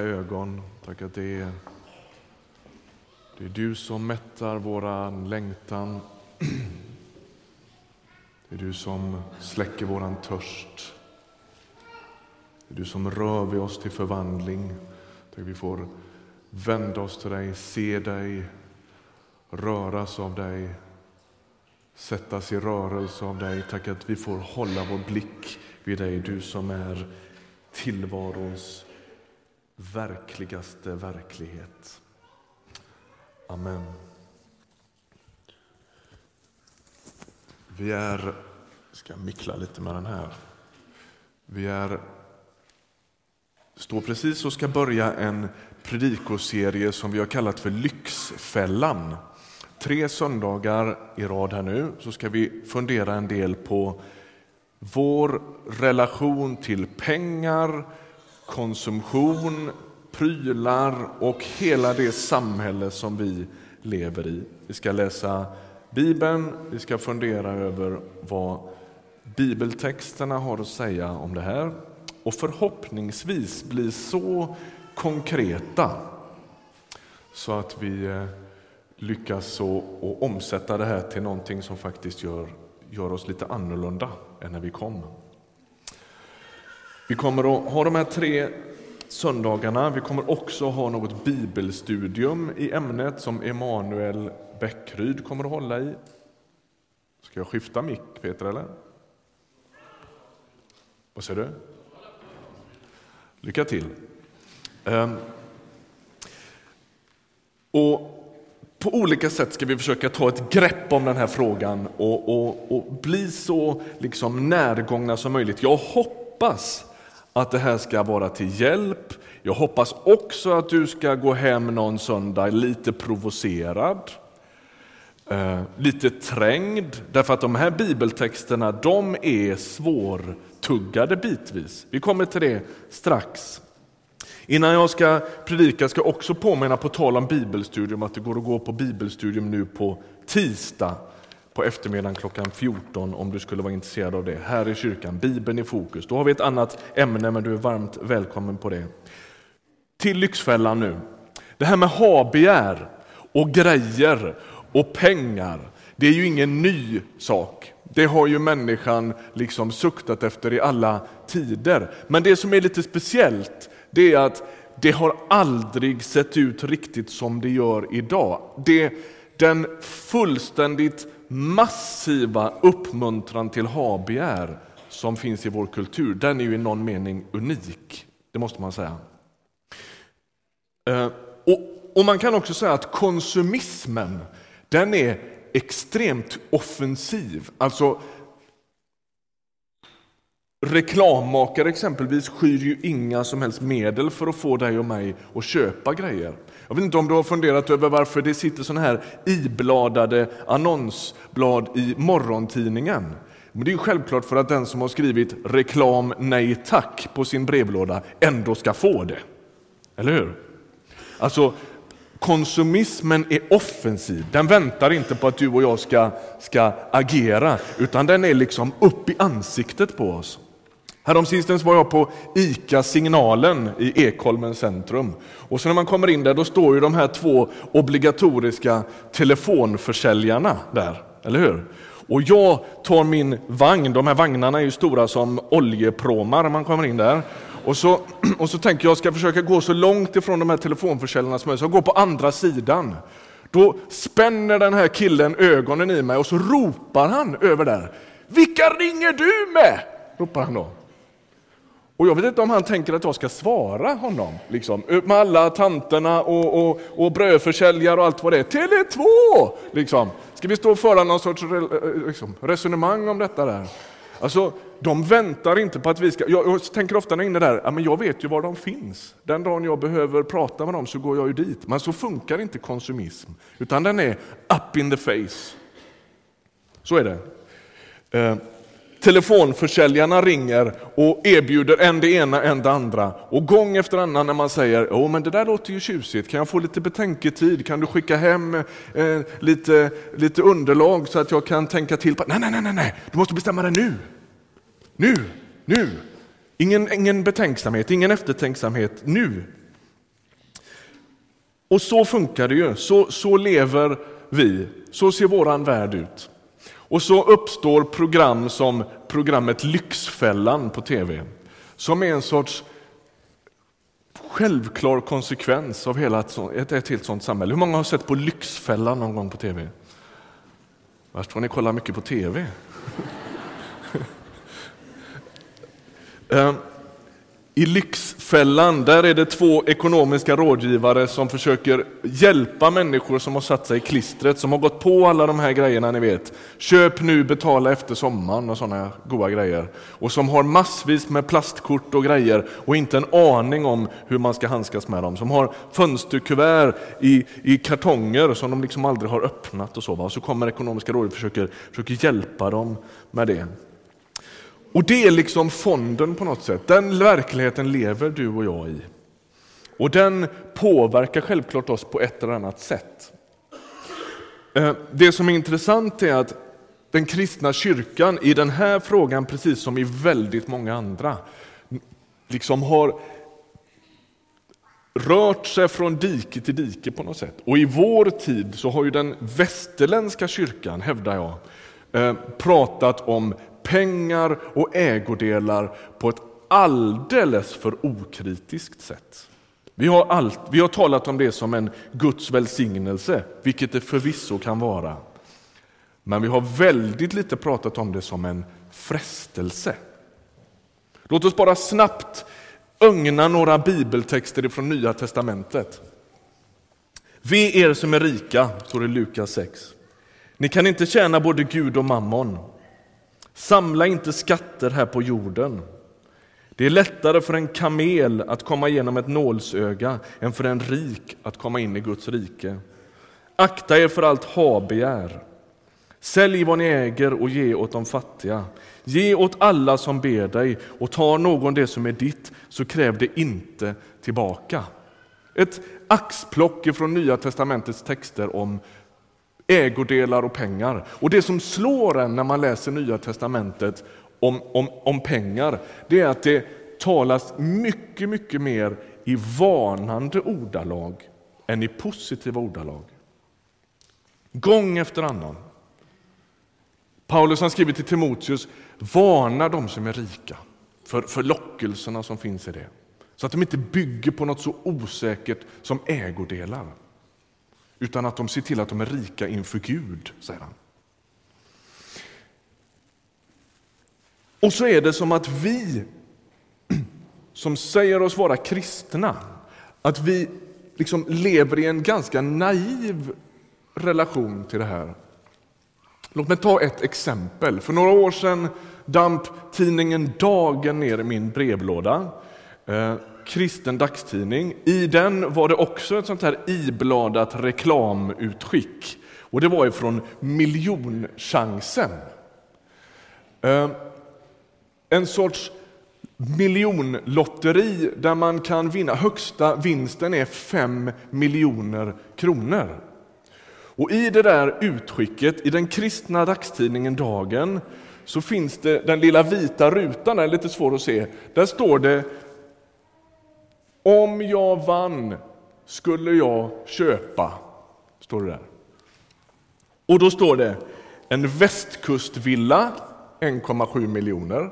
ögon. Tack att det är, det är du som mättar våran längtan. Det är du som släcker våran törst. Det är du som rör vid oss till förvandling. Tack vi får vända oss till dig, se dig, röras av dig, sättas i rörelse av dig. Tack att vi får hålla vår blick vid dig, du som är tillvarons verkligaste verklighet. Amen. Vi är, ska mickla lite med den här. Vi är, står precis och ska börja en predikoserie som vi har kallat för Lyxfällan. Tre söndagar i rad här nu så ska vi fundera en del på vår relation till pengar, konsumtion, prylar och hela det samhälle som vi lever i. Vi ska läsa Bibeln, vi ska fundera över vad bibeltexterna har att säga om det här och förhoppningsvis bli så konkreta så att vi eh, lyckas och, omsätta det här till någonting som faktiskt gör, gör oss lite annorlunda än när vi kom. Vi kommer att ha de här tre söndagarna. Vi kommer också ha något bibelstudium i ämnet som Emanuel Bäckryd kommer att hålla i. Ska jag skifta mick, Peter? eller? Vad säger du? Lycka till. Ehm, och på olika sätt ska vi försöka ta ett grepp om den här frågan och, och, och bli så liksom närgångna som möjligt. Jag hoppas att det här ska vara till hjälp. Jag hoppas också att du ska gå hem någon söndag lite provocerad, eh, lite trängd, därför att de här bibeltexterna de är svårtuggade bitvis. Vi kommer till det strax. Innan jag ska predika ska jag också påminna på tal om bibelstudium att det går att gå på bibelstudium nu på tisdag på eftermiddagen klockan 14 om du skulle vara intresserad av det. Här i kyrkan, Bibeln i fokus. Då har vi ett annat ämne men du är varmt välkommen på det. Till Lyxfällan nu. Det här med habegär och grejer och pengar, det är ju ingen ny sak. Det har ju människan liksom suktat efter i alla tider. Men det som är lite speciellt, det är att det har aldrig sett ut riktigt som det gör idag. Det, den fullständigt massiva uppmuntran till habegär som finns i vår kultur, den är ju i någon mening unik. Det måste man säga. Eh, och, och man kan också säga att konsumismen, den är extremt offensiv. Alltså Reklammakare exempelvis skyr ju inga som helst medel för att få dig och mig att köpa grejer. Jag vet inte om du har funderat över varför det sitter sådana här ibladade annonsblad i morgontidningen. Men det är ju självklart för att den som har skrivit reklam nej tack på sin brevlåda ändå ska få det. Eller hur? Alltså, konsumismen är offensiv. Den väntar inte på att du och jag ska, ska agera, utan den är liksom upp i ansiktet på oss. Häromsistens var jag på ICA Signalen i Ekholmens centrum. Och så när man kommer in där då står ju de här två obligatoriska telefonförsäljarna där, eller hur? Och jag tar min vagn, de här vagnarna är ju stora som oljepråmar när man kommer in där. Och så, och så tänker jag, jag ska försöka gå så långt ifrån de här telefonförsäljarna som möjligt, så jag går på andra sidan. Då spänner den här killen ögonen i mig och så ropar han över där. Vilka ringer du med? ropar han då. Och jag vet inte om han tänker att jag ska svara honom, liksom, med alla tanterna och, och, och brödförsäljare och allt vad det är. Tele2! Liksom. Ska vi stå och föra någon sorts eh, liksom, resonemang om detta där? Alltså, de väntar inte på att vi ska... Jag, jag tänker ofta när jag är inne där, ja, men jag vet ju var de finns. Den dagen jag behöver prata med dem så går jag ju dit. Men så funkar inte konsumism, utan den är up in the face. Så är det. Eh, Telefonförsäljarna ringer och erbjuder en det ena, en det andra. Och gång efter annan när man säger, Åh, men det där låter ju tjusigt, kan jag få lite betänketid? Kan du skicka hem eh, lite, lite underlag så att jag kan tänka till? På, nej, nej, nej, nej, du måste bestämma dig nu. Nu, nu. Ingen, ingen betänksamhet, ingen eftertänksamhet, nu. Och så funkar det ju, så, så lever vi, så ser våran värld ut. Och så uppstår program som programmet Lyxfällan på tv, som är en sorts självklar konsekvens av hela ett, ett, ett helt sånt samhälle. Hur många har sett på Lyxfällan någon gång på tv? Värst får ni kolla mycket på tv. Eh, i Lyxfällan där är det två ekonomiska rådgivare som försöker hjälpa människor som har satt sig i klistret, som har gått på alla de här grejerna ni vet. Köp nu, betala efter sommaren och sådana goda grejer. Och som har massvis med plastkort och grejer och inte en aning om hur man ska handskas med dem. Som har fönsterkuvert i, i kartonger som de liksom aldrig har öppnat och så. Och så kommer ekonomiska rådet och försöker, försöker hjälpa dem med det. Och det är liksom fonden på något sätt. Den verkligheten lever du och jag i. Och den påverkar självklart oss på ett eller annat sätt. Eh, det som är intressant är att den kristna kyrkan i den här frågan, precis som i väldigt många andra, liksom har rört sig från dike till dike på något sätt. Och i vår tid så har ju den västerländska kyrkan, hävdar jag, Eh, pratat om pengar och ägodelar på ett alldeles för okritiskt sätt. Vi har, allt, vi har talat om det som en Guds välsignelse, vilket det förvisso kan vara. Men vi har väldigt lite pratat om det som en frestelse. Låt oss bara snabbt ögna några bibeltexter från Nya testamentet. Ve er som är rika, står det i Lukas 6. Ni kan inte tjäna både Gud och mammon. Samla inte skatter här på jorden. Det är lättare för en kamel att komma igenom ett nålsöga än för en rik att komma in i Guds rike. Akta er för allt habegär. Sälj vad ni äger och ge åt de fattiga. Ge åt alla som ber dig och tar någon det som är ditt, så kräv det inte tillbaka. Ett axplock från Nya testamentets texter om ägodelar och pengar. Och det som slår en när man läser Nya testamentet om, om, om pengar, det är att det talas mycket, mycket mer i varnande ordalag än i positiva ordalag. Gång efter annan. Paulus har skrivit till Timoteus, varna de som är rika för, för lockelserna som finns i det. Så att de inte bygger på något så osäkert som ägodelar utan att de ser till att de är rika inför Gud, säger han. Och så är det som att vi som säger oss vara kristna, att vi liksom lever i en ganska naiv relation till det här. Låt mig ta ett exempel. För några år sedan damp tidningen Dagen ner i min brevlåda. Eh, Kristen dagstidning. I den var det också ett sånt här ibladat reklamutskick. Och det var ifrån miljonchansen. Ehm, en sorts miljonlotteri där man kan vinna. Högsta vinsten är 5 miljoner kronor. Och I det där utskicket, i den kristna dagstidningen Dagen, så finns det den lilla vita rutan, den är lite svår att se. Där står det om jag vann skulle jag köpa, står det där. Och då står det en västkustvilla, 1,7 miljoner.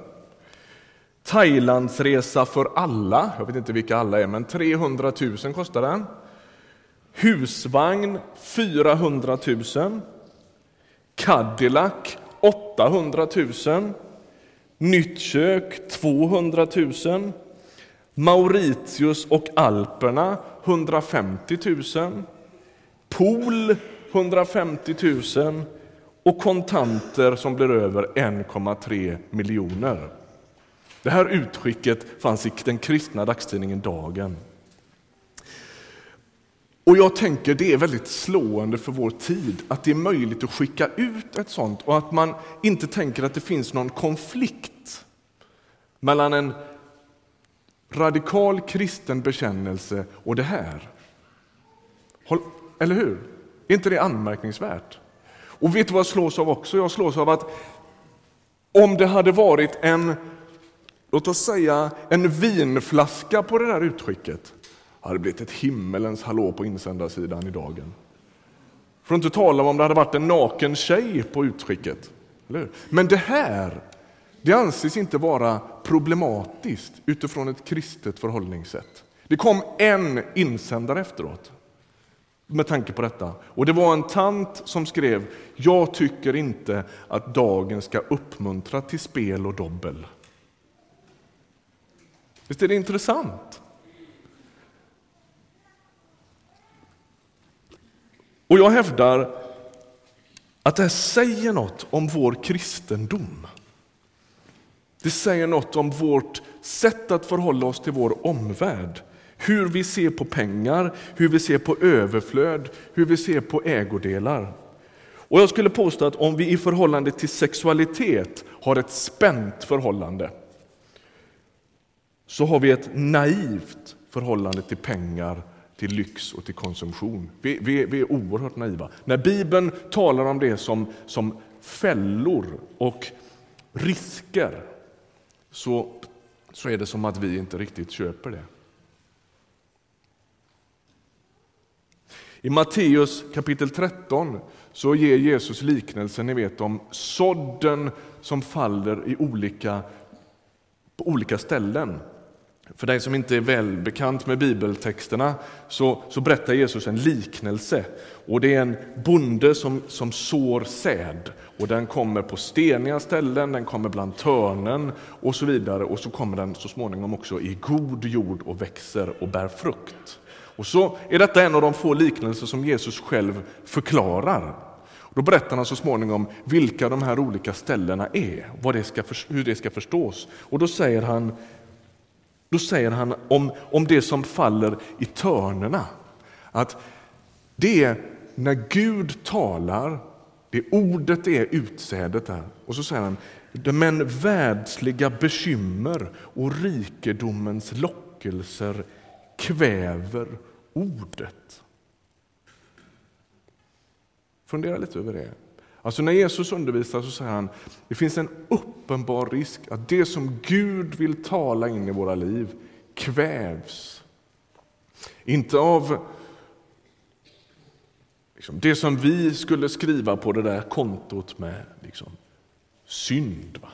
Thailandsresa för alla, jag vet inte vilka alla är, men 300 000 kostar den. Husvagn 400 000. Cadillac 800 000. Nytt kök 200 000. Mauritius och Alperna 150 000. Pool 150 000 och kontanter som blir över 1,3 miljoner. Det här utskicket fanns i den kristna dagstidningen Dagen. Och jag tänker det är väldigt slående för vår tid att det är möjligt att skicka ut ett sånt och att man inte tänker att det finns någon konflikt mellan en radikal kristen bekännelse och det här. Eller hur? Är inte det anmärkningsvärt? Och vet du vad jag slås av också? Jag slås av att om det hade varit en, låt oss säga en vinflaska på det där utskicket, hade det blivit ett himmelens hallå på insändarsidan i dagen. För att inte tala om om det hade varit en naken tjej på utskicket. Men det här det anses inte vara problematiskt utifrån ett kristet förhållningssätt. Det kom en insändare efteråt med tanke på detta. Och det var en tant som skrev Jag tycker inte att dagen ska uppmuntra till spel och dobbel. Visst är det intressant? Och jag hävdar att det här säger något om vår kristendom. Det säger något om vårt sätt att förhålla oss till vår omvärld. Hur vi ser på pengar, hur vi ser på överflöd, hur vi ser på ägodelar. Och jag skulle påstå att om vi i förhållande till sexualitet har ett spänt förhållande så har vi ett naivt förhållande till pengar, till lyx och till konsumtion. Vi, vi, vi är oerhört naiva. När Bibeln talar om det som, som fällor och risker så, så är det som att vi inte riktigt köper det. I Matteus kapitel 13 så ger Jesus liknelsen ni vet, om sådden som faller i olika, på olika ställen. För dig som inte är välbekant med bibeltexterna så, så berättar Jesus en liknelse. Och Det är en bonde som, som sår säd. Och Den kommer på steniga ställen, den kommer bland törnen och så vidare. Och så kommer den så småningom också i god jord och växer och bär frukt. Och så är detta en av de få liknelser som Jesus själv förklarar. Då berättar han så småningom vilka de här olika ställena är, vad det ska, hur det ska förstås. Och då säger han då säger han om, om det som faller i törnerna, att det är när Gud talar, det ordet är utsädet där. Och så säger han, men världsliga bekymmer och rikedomens lockelser kväver ordet. Fundera lite över det. Alltså när Jesus undervisar så säger han det finns en uppenbar risk att det som Gud vill tala in i våra liv kvävs. Inte av liksom, det som vi skulle skriva på det där kontot med liksom, synd. Va?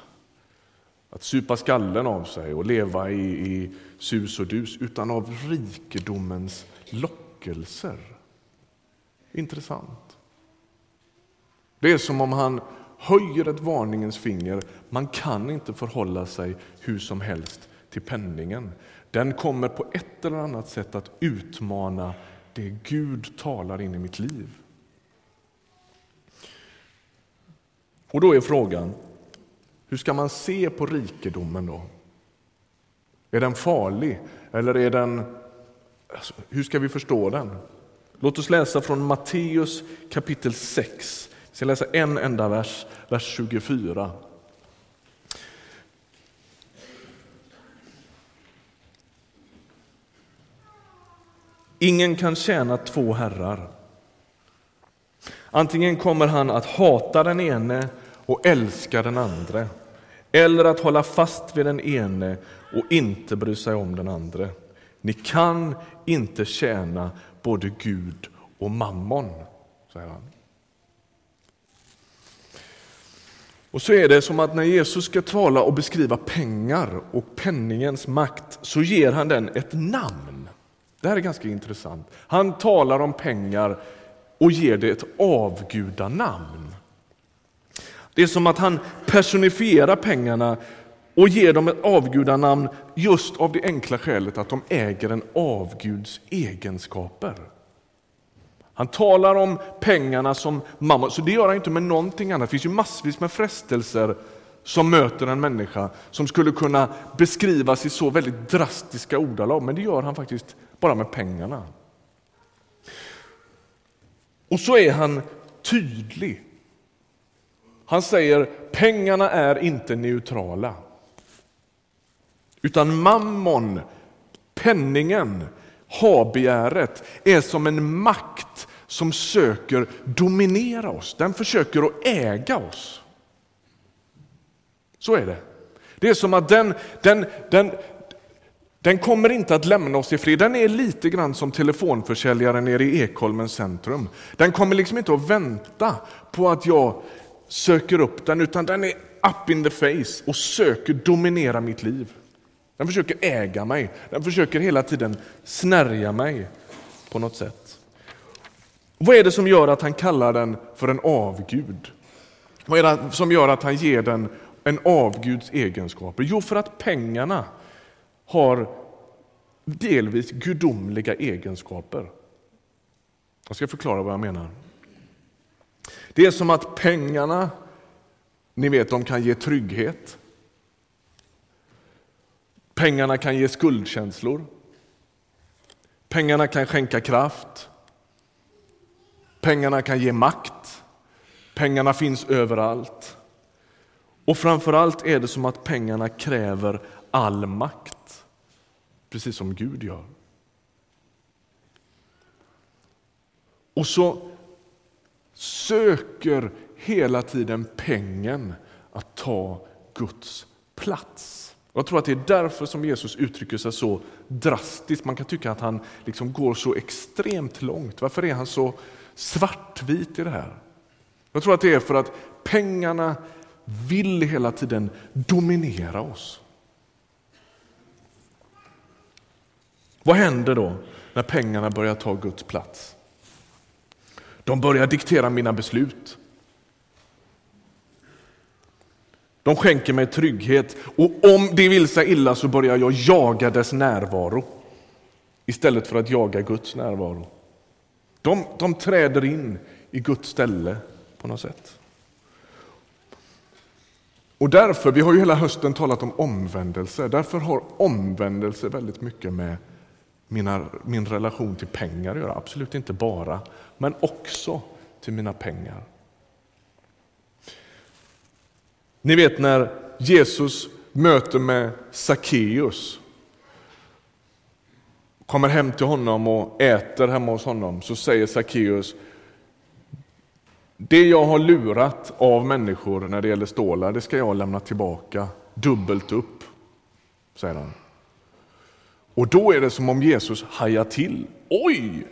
Att supa skallen av sig och leva i, i sus och dus, utan av rikedomens lockelser. Intressant. Det är som om han höjer ett varningens finger. Man kan inte förhålla sig hur som helst till penningen. Den kommer på ett eller annat sätt att utmana det Gud talar in i mitt liv. Och då är frågan, hur ska man se på rikedomen då? Är den farlig eller är den... Alltså, hur ska vi förstå den? Låt oss läsa från Matteus kapitel 6, ska läsa en enda vers, vers 24. Ingen kan tjäna två herrar. Antingen kommer han att hata den ene och älska den andra eller att hålla fast vid den ene och inte bry sig om den andra. Ni kan inte tjäna både Gud och mammon, säger han. Och så är det som att när Jesus ska tala och beskriva pengar och penningens makt så ger han den ett namn. Det här är ganska intressant. Han talar om pengar och ger det ett avgudanamn. Det är som att han personifierar pengarna och ger dem ett avgudanamn just av det enkla skälet att de äger en avguds egenskaper. Han talar om pengarna som mamma, så det gör han inte med någonting annat. Det finns ju massvis med frestelser som möter en människa som skulle kunna beskrivas i så väldigt drastiska ordalag, men det gör han faktiskt bara med pengarna. Och så är han tydlig. Han säger pengarna är inte neutrala. Utan mammon, penningen, habegäret är som en makt som söker dominera oss. Den försöker att äga oss. Så är det. Det är som att den, den, den, Den kommer inte att lämna oss i fred. Den är lite grann som telefonförsäljaren nere i Ekholmens centrum. Den kommer liksom inte att vänta på att jag söker upp den, utan den är up in the face och söker dominera mitt liv. Den försöker äga mig, den försöker hela tiden snärja mig på något sätt. Vad är det som gör att han kallar den för en avgud? Vad är det som gör att han ger den en avguds egenskaper? Jo, för att pengarna har delvis gudomliga egenskaper. Jag ska förklara vad jag menar. Det är som att pengarna, ni vet, de kan ge trygghet. Pengarna kan ge skuldkänslor. Pengarna kan skänka kraft. Pengarna kan ge makt. Pengarna finns överallt. Och framför allt är det som att pengarna kräver all makt, precis som Gud gör. Och så söker hela tiden pengen att ta Guds plats. Jag tror att det är därför som Jesus uttrycker sig så drastiskt. Man kan tycka att han liksom går så extremt långt. Varför är han så svartvit i det här? Jag tror att det är för att pengarna vill hela tiden dominera oss. Vad händer då när pengarna börjar ta Guds plats? De börjar diktera mina beslut. De skänker mig trygghet och om det vill sig illa så börjar jag jaga dess närvaro istället för att jaga Guds närvaro. De, de träder in i Guds ställe på något sätt. Och därför, vi har ju hela hösten talat om omvändelse, därför har omvändelse väldigt mycket med mina, min relation till pengar att göra. Absolut inte bara, men också till mina pengar. Ni vet när Jesus möter med Sackeus kommer hem till honom och äter hemma hos honom så säger Sackeus det jag har lurat av människor när det gäller stålar, det ska jag lämna tillbaka dubbelt upp, säger han. Och då är det som om Jesus hajar till. Oj!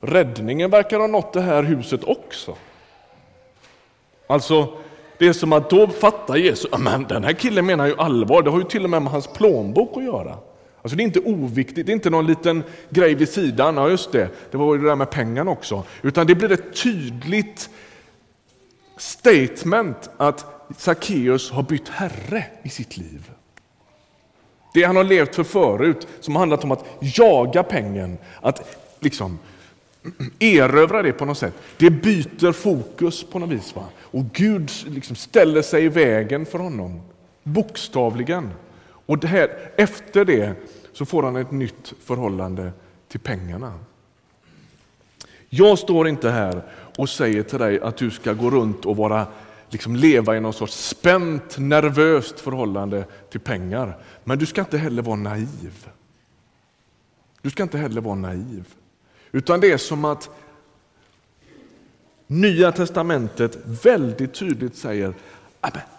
Räddningen verkar ha nått det här huset också. Alltså, det är som att då fattar Jesus, men den här killen menar ju allvar, det har ju till och med med hans plånbok att göra. Alltså det är inte oviktigt, det är inte någon liten grej vid sidan, ja just det, det var ju det där med pengarna också. Utan det blir ett tydligt statement att Sackeus har bytt herre i sitt liv. Det han har levt för förut, som har handlat om att jaga pengen, att liksom erövra det på något sätt. Det byter fokus på något vis. Va? Och Gud liksom ställer sig i vägen för honom, bokstavligen. Och det här, efter det så får han ett nytt förhållande till pengarna. Jag står inte här och säger till dig att du ska gå runt och vara, liksom leva i någon sorts spänt, nervöst förhållande till pengar. Men du ska inte heller vara naiv. Du ska inte heller vara naiv. Utan det är som att Nya testamentet väldigt tydligt säger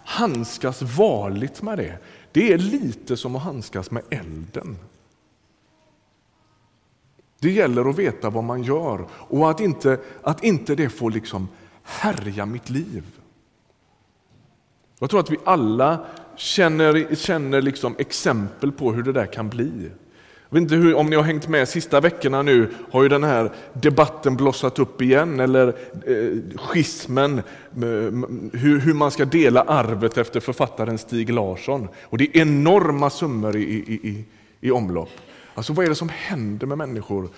handskas varligt med det. Det är lite som att handskas med elden. Det gäller att veta vad man gör och att inte, att inte det får liksom härja mitt liv. Jag tror att vi alla känner, känner liksom exempel på hur det där kan bli. Jag vet inte hur, om ni har hängt med sista veckorna nu, har ju den här debatten blossat upp igen, eller eh, schismen, eh, hur, hur, man ska dela arvet efter författaren Stig Larsson. Och det är enorma summor i, i, i, i omlopp. Alltså vad är det som händer med människor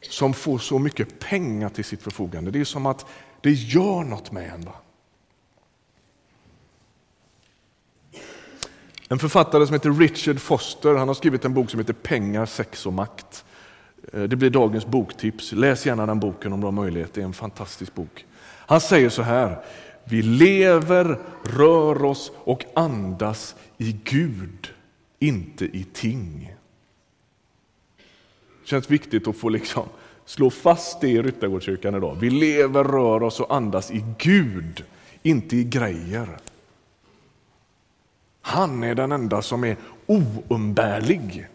som får så mycket pengar till sitt förfogande? Det är som att det gör något med en. Va? En författare som heter Richard Foster han har skrivit en bok som heter Pengar, sex och makt. Eh, det blir dagens boktips. Läs gärna den boken om du har möjlighet. Det är en fantastisk bok. Han säger så här. Vi lever, rör oss och andas i Gud, inte i ting. Det känns viktigt att få liksom slå fast det i Ryttargårdskyrkan idag. Vi lever, rör oss och andas i Gud, inte i grejer. Han är den enda som är oumbärlig.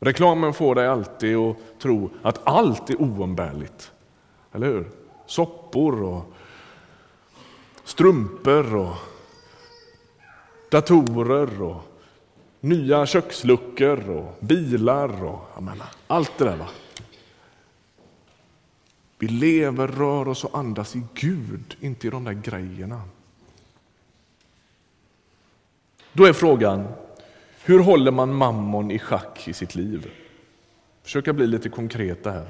Reklamen får dig alltid att tro att allt är oumbärligt. Eller hur? Soppor och strumpor och datorer och nya köksluckor och bilar och menar, allt det där. Va? Vi lever, rör oss och andas i Gud, inte i de där grejerna. Då är frågan, hur håller man mammon i schack i sitt liv? Försöka bli lite konkreta här.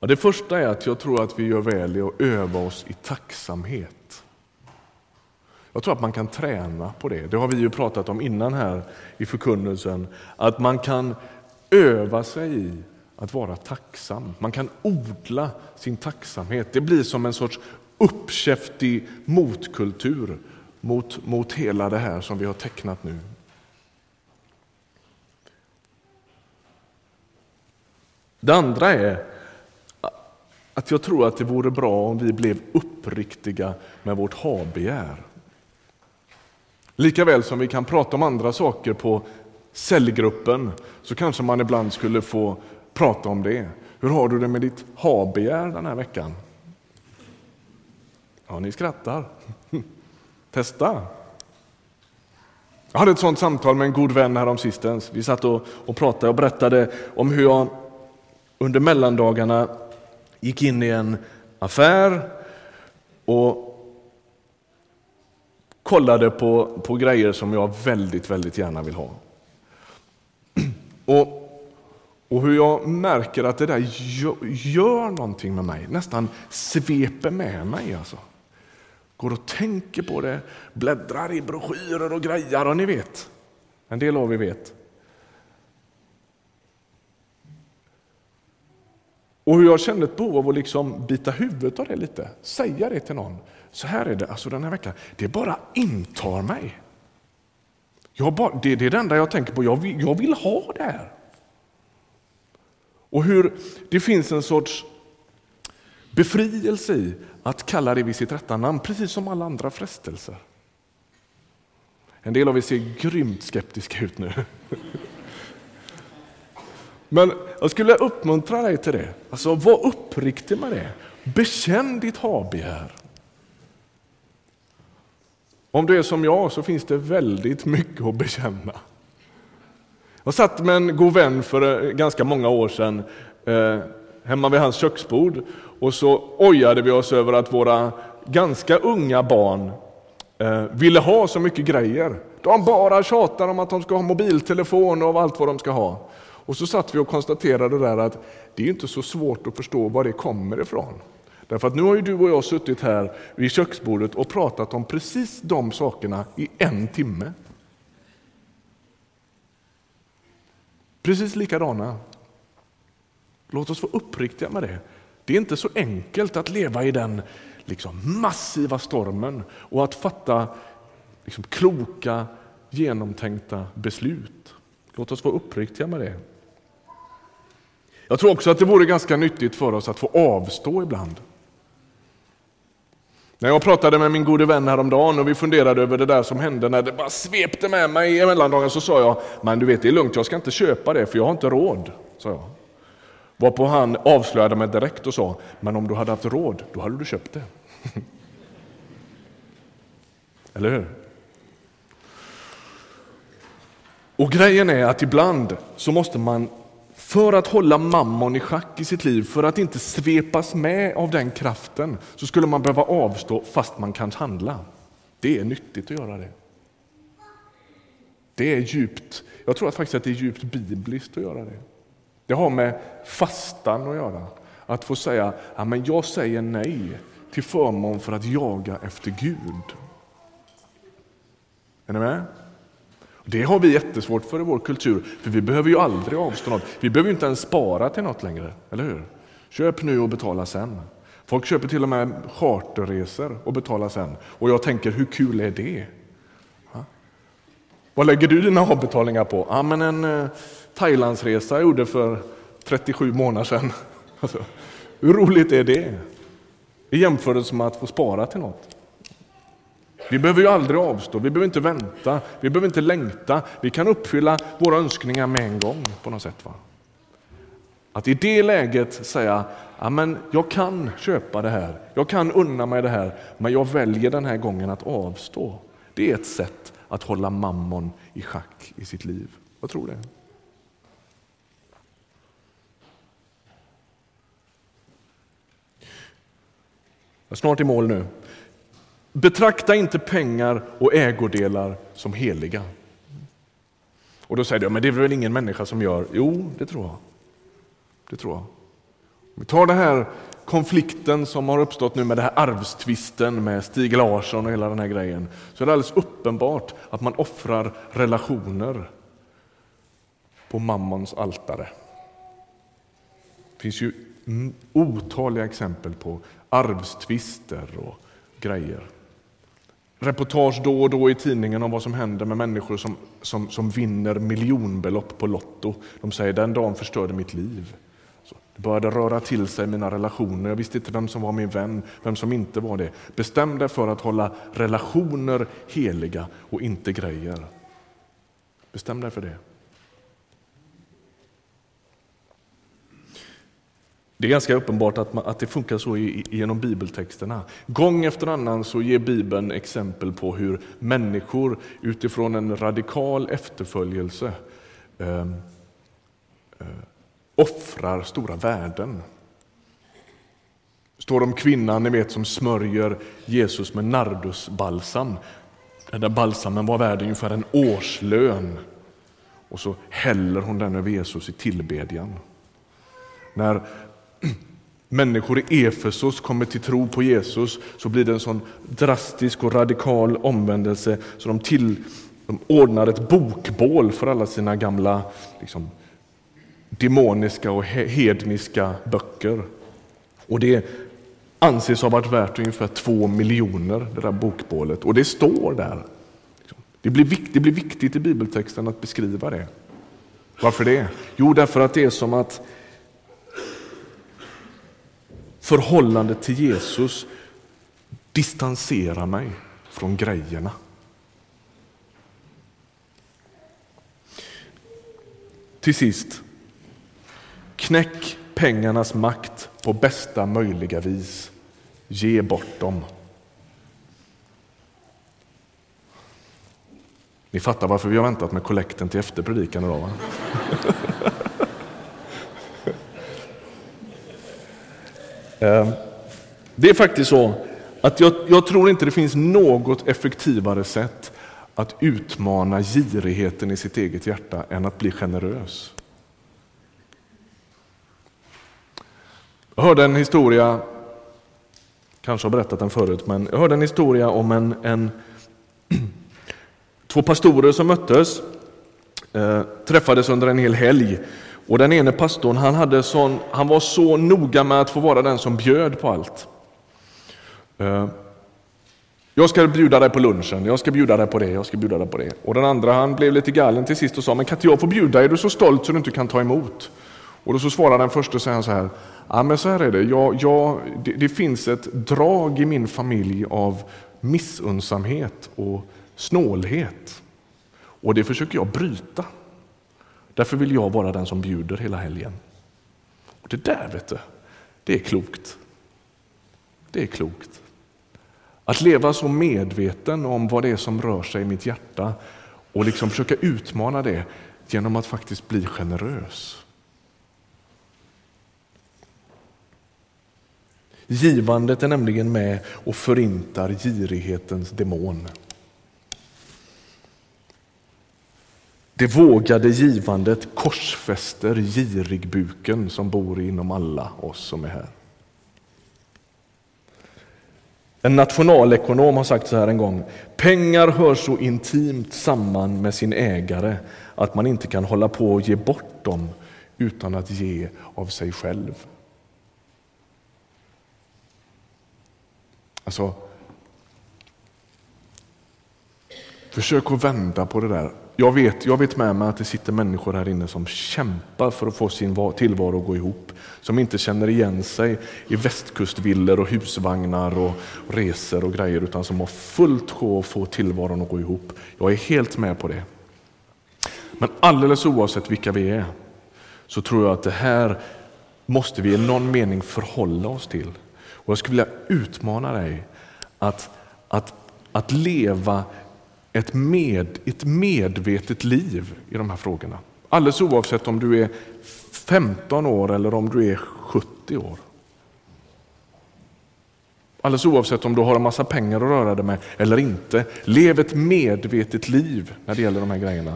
Ja, det första är att jag tror att vi gör väl i att öva oss i tacksamhet. Jag tror att man kan träna på det. Det har vi ju pratat om innan här i förkunnelsen. Att man kan öva sig i att vara tacksam. Man kan odla sin tacksamhet. Det blir som en sorts uppkäftig motkultur mot, mot hela det här som vi har tecknat nu. Det andra är att jag tror att det vore bra om vi blev uppriktiga med vårt habegär. Likaväl som vi kan prata om andra saker på cellgruppen så kanske man ibland skulle få prata om det. Hur har du det med ditt habegär den här veckan? Ja, ni skrattar. Testa! Jag hade ett sånt samtal med en god vän härom sistens. Vi satt och, och pratade och berättade om hur jag under mellandagarna gick in i en affär och kollade på, på grejer som jag väldigt, väldigt gärna vill ha. Och, och hur jag märker att det där gör, gör någonting med mig, nästan sveper med mig. Alltså. Går och tänker på det, bläddrar i broschyrer och grejer och ni vet. En del av er vet. Och hur jag kände ett behov av att liksom bita huvudet av det lite, säga det till någon. Så här är det, alltså den här veckan, det bara intar mig. Jag bara, det, det är det enda jag tänker på, jag vill, jag vill ha det här. Och hur det finns en sorts befrielse i att kalla det vid sitt rätta namn, precis som alla andra frestelser. En del av er ser grymt skeptiska ut nu. Men jag skulle uppmuntra dig till det. Alltså, var uppriktig med det. Bekänn ditt habegär. Om du är som jag så finns det väldigt mycket att bekänna. Jag satt med en god vän för eh, ganska många år sedan eh, hemma vid hans köksbord och så ojade vi oss över att våra ganska unga barn eh, ville ha så mycket grejer. De bara tjatar om att de ska ha mobiltelefon och allt vad de ska ha. Och så satt vi och konstaterade där att det är inte så svårt att förstå var det kommer ifrån. Därför att nu har ju du och jag suttit här vid köksbordet och pratat om precis de sakerna i en timme. Precis likadana. Låt oss vara uppriktiga med det. Det är inte så enkelt att leva i den liksom, massiva stormen och att fatta liksom, kloka, genomtänkta beslut. Låt oss vara uppriktiga med det. Jag tror också att det vore ganska nyttigt för oss att få avstå ibland. När jag pratade med min gode vän häromdagen och vi funderade över det där som hände när det bara svepte med mig i mellandagen så sa jag, men du vet det är lugnt, jag ska inte köpa det för jag har inte råd. Sa jag. Varpå han avslöjade mig direkt och sa, men om du hade haft råd, då hade du köpt det. Eller hur? Och grejen är att ibland så måste man för att hålla mammon i schack i sitt liv, för att inte svepas med av den kraften, så skulle man behöva avstå fast man kan handla. Det är nyttigt att göra det. Det är djupt, jag tror faktiskt att det är djupt bibliskt att göra det. Det har med fastan att göra. Att få säga, ja, men jag säger nej till förmån för att jaga efter Gud. Är ni med? Det har vi jättesvårt för i vår kultur, för vi behöver ju aldrig avstå något. Vi behöver inte ens spara till något längre, eller hur? Köp nu och betala sen. Folk köper till och med charterresor och betalar sen. Och jag tänker, hur kul är det? Vad lägger du dina avbetalningar på? Ja, men en eh, Thailandsresa jag gjorde för 37 månader sedan. Alltså, hur roligt är det? I jämförelse med att få spara till något. Vi behöver ju aldrig avstå, vi behöver inte vänta, vi behöver inte längta. Vi kan uppfylla våra önskningar med en gång på något sätt. Va? Att i det läget säga, men jag kan köpa det här, jag kan unna mig det här, men jag väljer den här gången att avstå. Det är ett sätt att hålla mammon i schack i sitt liv. Vad tror du? Jag är snart i mål nu. Betrakta inte pengar och ägodelar som heliga. Och då säger du, men det är väl ingen människa som gör? Jo, det tror jag. Det tror jag. Vi tar den här konflikten som har uppstått nu med den här arvstvisten med Stig Larsson och hela den här grejen. Så är det alldeles uppenbart att man offrar relationer på mammons altare. Det finns ju otaliga exempel på arvstvister och grejer. Reportage då och då i tidningen om vad som händer med människor som, som, som vinner miljonbelopp på Lotto. De säger den dagen förstörde mitt liv. Så det började röra till sig i mina relationer. Jag visste inte vem som var min vän, vem som inte var det. Bestäm dig för att hålla relationer heliga och inte grejer. Bestäm dig för det. Det är ganska uppenbart att, man, att det funkar så i, genom bibeltexterna. Gång efter annan så ger Bibeln exempel på hur människor utifrån en radikal efterföljelse eh, eh, offrar stora värden. Det står om kvinnan ni vet, som smörjer Jesus med nardusbalsam. Den där balsamen var värd ungefär en årslön. Och så häller hon den över Jesus i tillbedjan. När människor i Efesos kommer till tro på Jesus så blir det en sån drastisk och radikal omvändelse så de, till, de ordnar ett bokbål för alla sina gamla liksom, demoniska och hedniska böcker. Och det anses ha varit värt ungefär två miljoner, det där bokbålet. Och det står där. Det blir, viktigt, det blir viktigt i bibeltexten att beskriva det. Varför det? Jo, därför att det är som att förhållandet till Jesus distanserar mig från grejerna. Till sist, knäck pengarnas makt på bästa möjliga vis. Ge bort dem. Ni fattar varför vi har väntat med kollekten till efter predikan idag? Va? Eh, det är faktiskt så att jag, jag, tror inte det finns något effektivare sätt att utmana girigheten i sitt eget hjärta än att bli generös. Jag hörde en historia, kanske har berättat den förut, men jag hörde en historia om en, en två pastorer som möttes, eh, träffades under en hel helg och den ene pastorn han, hade sån, han var så noga med att få vara den som bjöd på allt. Eh, jag ska bjuda dig på lunchen, jag ska bjuda dig på det, jag ska bjuda dig på det. Och den andra han blev lite galen till sist och sa, men kan inte jag få bjuda? Är du så stolt så du inte kan ta emot? Och då så svarade den första så här, ja men så här är det, jag, jag, det, det finns ett drag i min familj av missunnsamhet och snålhet. Och det försöker jag bryta. Därför vill jag vara den som bjuder hela helgen. Och Det där, vet du, det är klokt. Det är klokt. Att leva så medveten om vad det är som rör sig i mitt hjärta och liksom försöka utmana det genom att faktiskt bli generös. Givandet är nämligen med och förintar girighetens demon. Det vågade givandet korsfäster girigbuken som bor inom alla oss som är här. En nationalekonom har sagt så här en gång. Pengar hör så intimt samman med sin ägare att man inte kan hålla på och ge bort dem utan att ge av sig själv. Alltså, försök att vända på det där jag vet, jag vet med mig att det sitter människor här inne som kämpar för att få sin tillvaro att gå ihop. Som inte känner igen sig i västkustvillor och husvagnar och resor och grejer utan som har fullt sjå att få tillvaron att gå ihop. Jag är helt med på det. Men alldeles oavsett vilka vi är så tror jag att det här måste vi i någon mening förhålla oss till. Och Jag skulle vilja utmana dig att, att, att leva ett, med, ett medvetet liv i de här frågorna. Alldeles oavsett om du är 15 år eller om du är 70 år. Alldeles oavsett om du har en massa pengar att röra dig med eller inte. Lev ett medvetet liv när det gäller de här grejerna.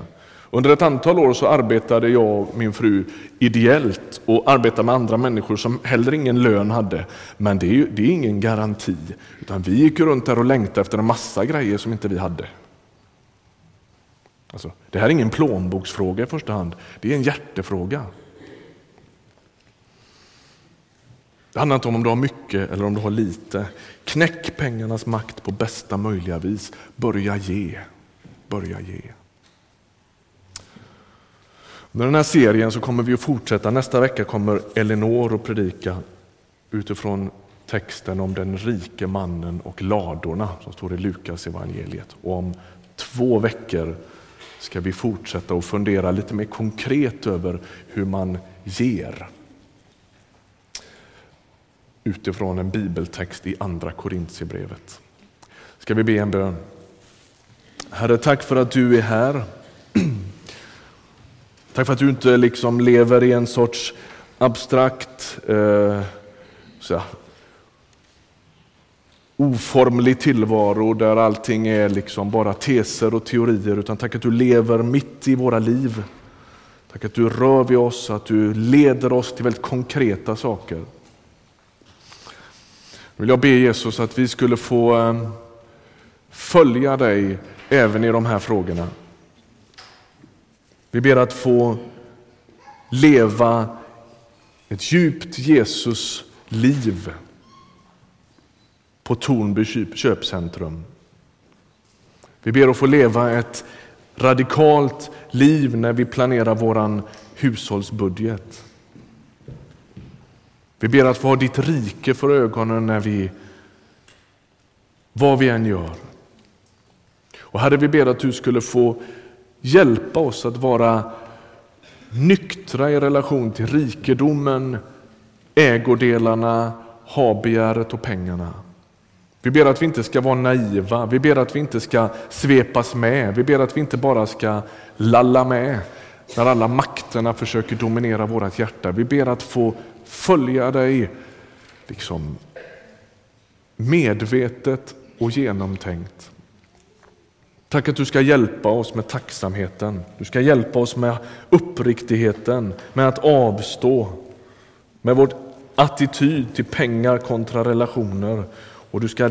Under ett antal år så arbetade jag och min fru ideellt och arbetade med andra människor som heller ingen lön hade. Men det är, ju, det är ingen garanti. Utan vi gick runt där och längtade efter en massa grejer som inte vi hade. Alltså, det här är ingen plånboksfråga i första hand, det är en hjärtefråga. Det handlar inte om om du har mycket eller om du har lite. Knäck pengarnas makt på bästa möjliga vis. Börja ge. Börja ge. Med den här serien så kommer vi att fortsätta. Nästa vecka kommer Elinor att predika utifrån texten om den rike mannen och ladorna som står i Lukas evangeliet. Och om två veckor ska vi fortsätta att fundera lite mer konkret över hur man ger utifrån en bibeltext i Andra Korintierbrevet. Ska vi be en bön? Herre, tack för att du är här. Tack för att du inte liksom lever i en sorts abstrakt eh, så, oformlig tillvaro där allting är liksom bara teser och teorier, utan tack att du lever mitt i våra liv. Tack att du rör vid oss, att du leder oss till väldigt konkreta saker. Nu vill jag be Jesus att vi skulle få eh, följa dig även i de här frågorna. Vi ber att få leva ett djupt Jesus-liv på Tornby köpcentrum. Vi ber att få leva ett radikalt liv när vi planerar vår hushållsbudget. Vi ber att få ha ditt rike för ögonen när vi, vad vi än gör. Och Herre, vi ber att du skulle få hjälpa oss att vara nyktra i relation till rikedomen, ägodelarna, habegäret och pengarna. Vi ber att vi inte ska vara naiva, vi ber att vi inte ska svepas med, vi ber att vi inte bara ska lalla med när alla makterna försöker dominera vårt hjärta. Vi ber att få följa dig liksom medvetet och genomtänkt. Tack att du ska hjälpa oss med tacksamheten. Du ska hjälpa oss med uppriktigheten, med att avstå, med vår attityd till pengar kontra relationer. Och du ska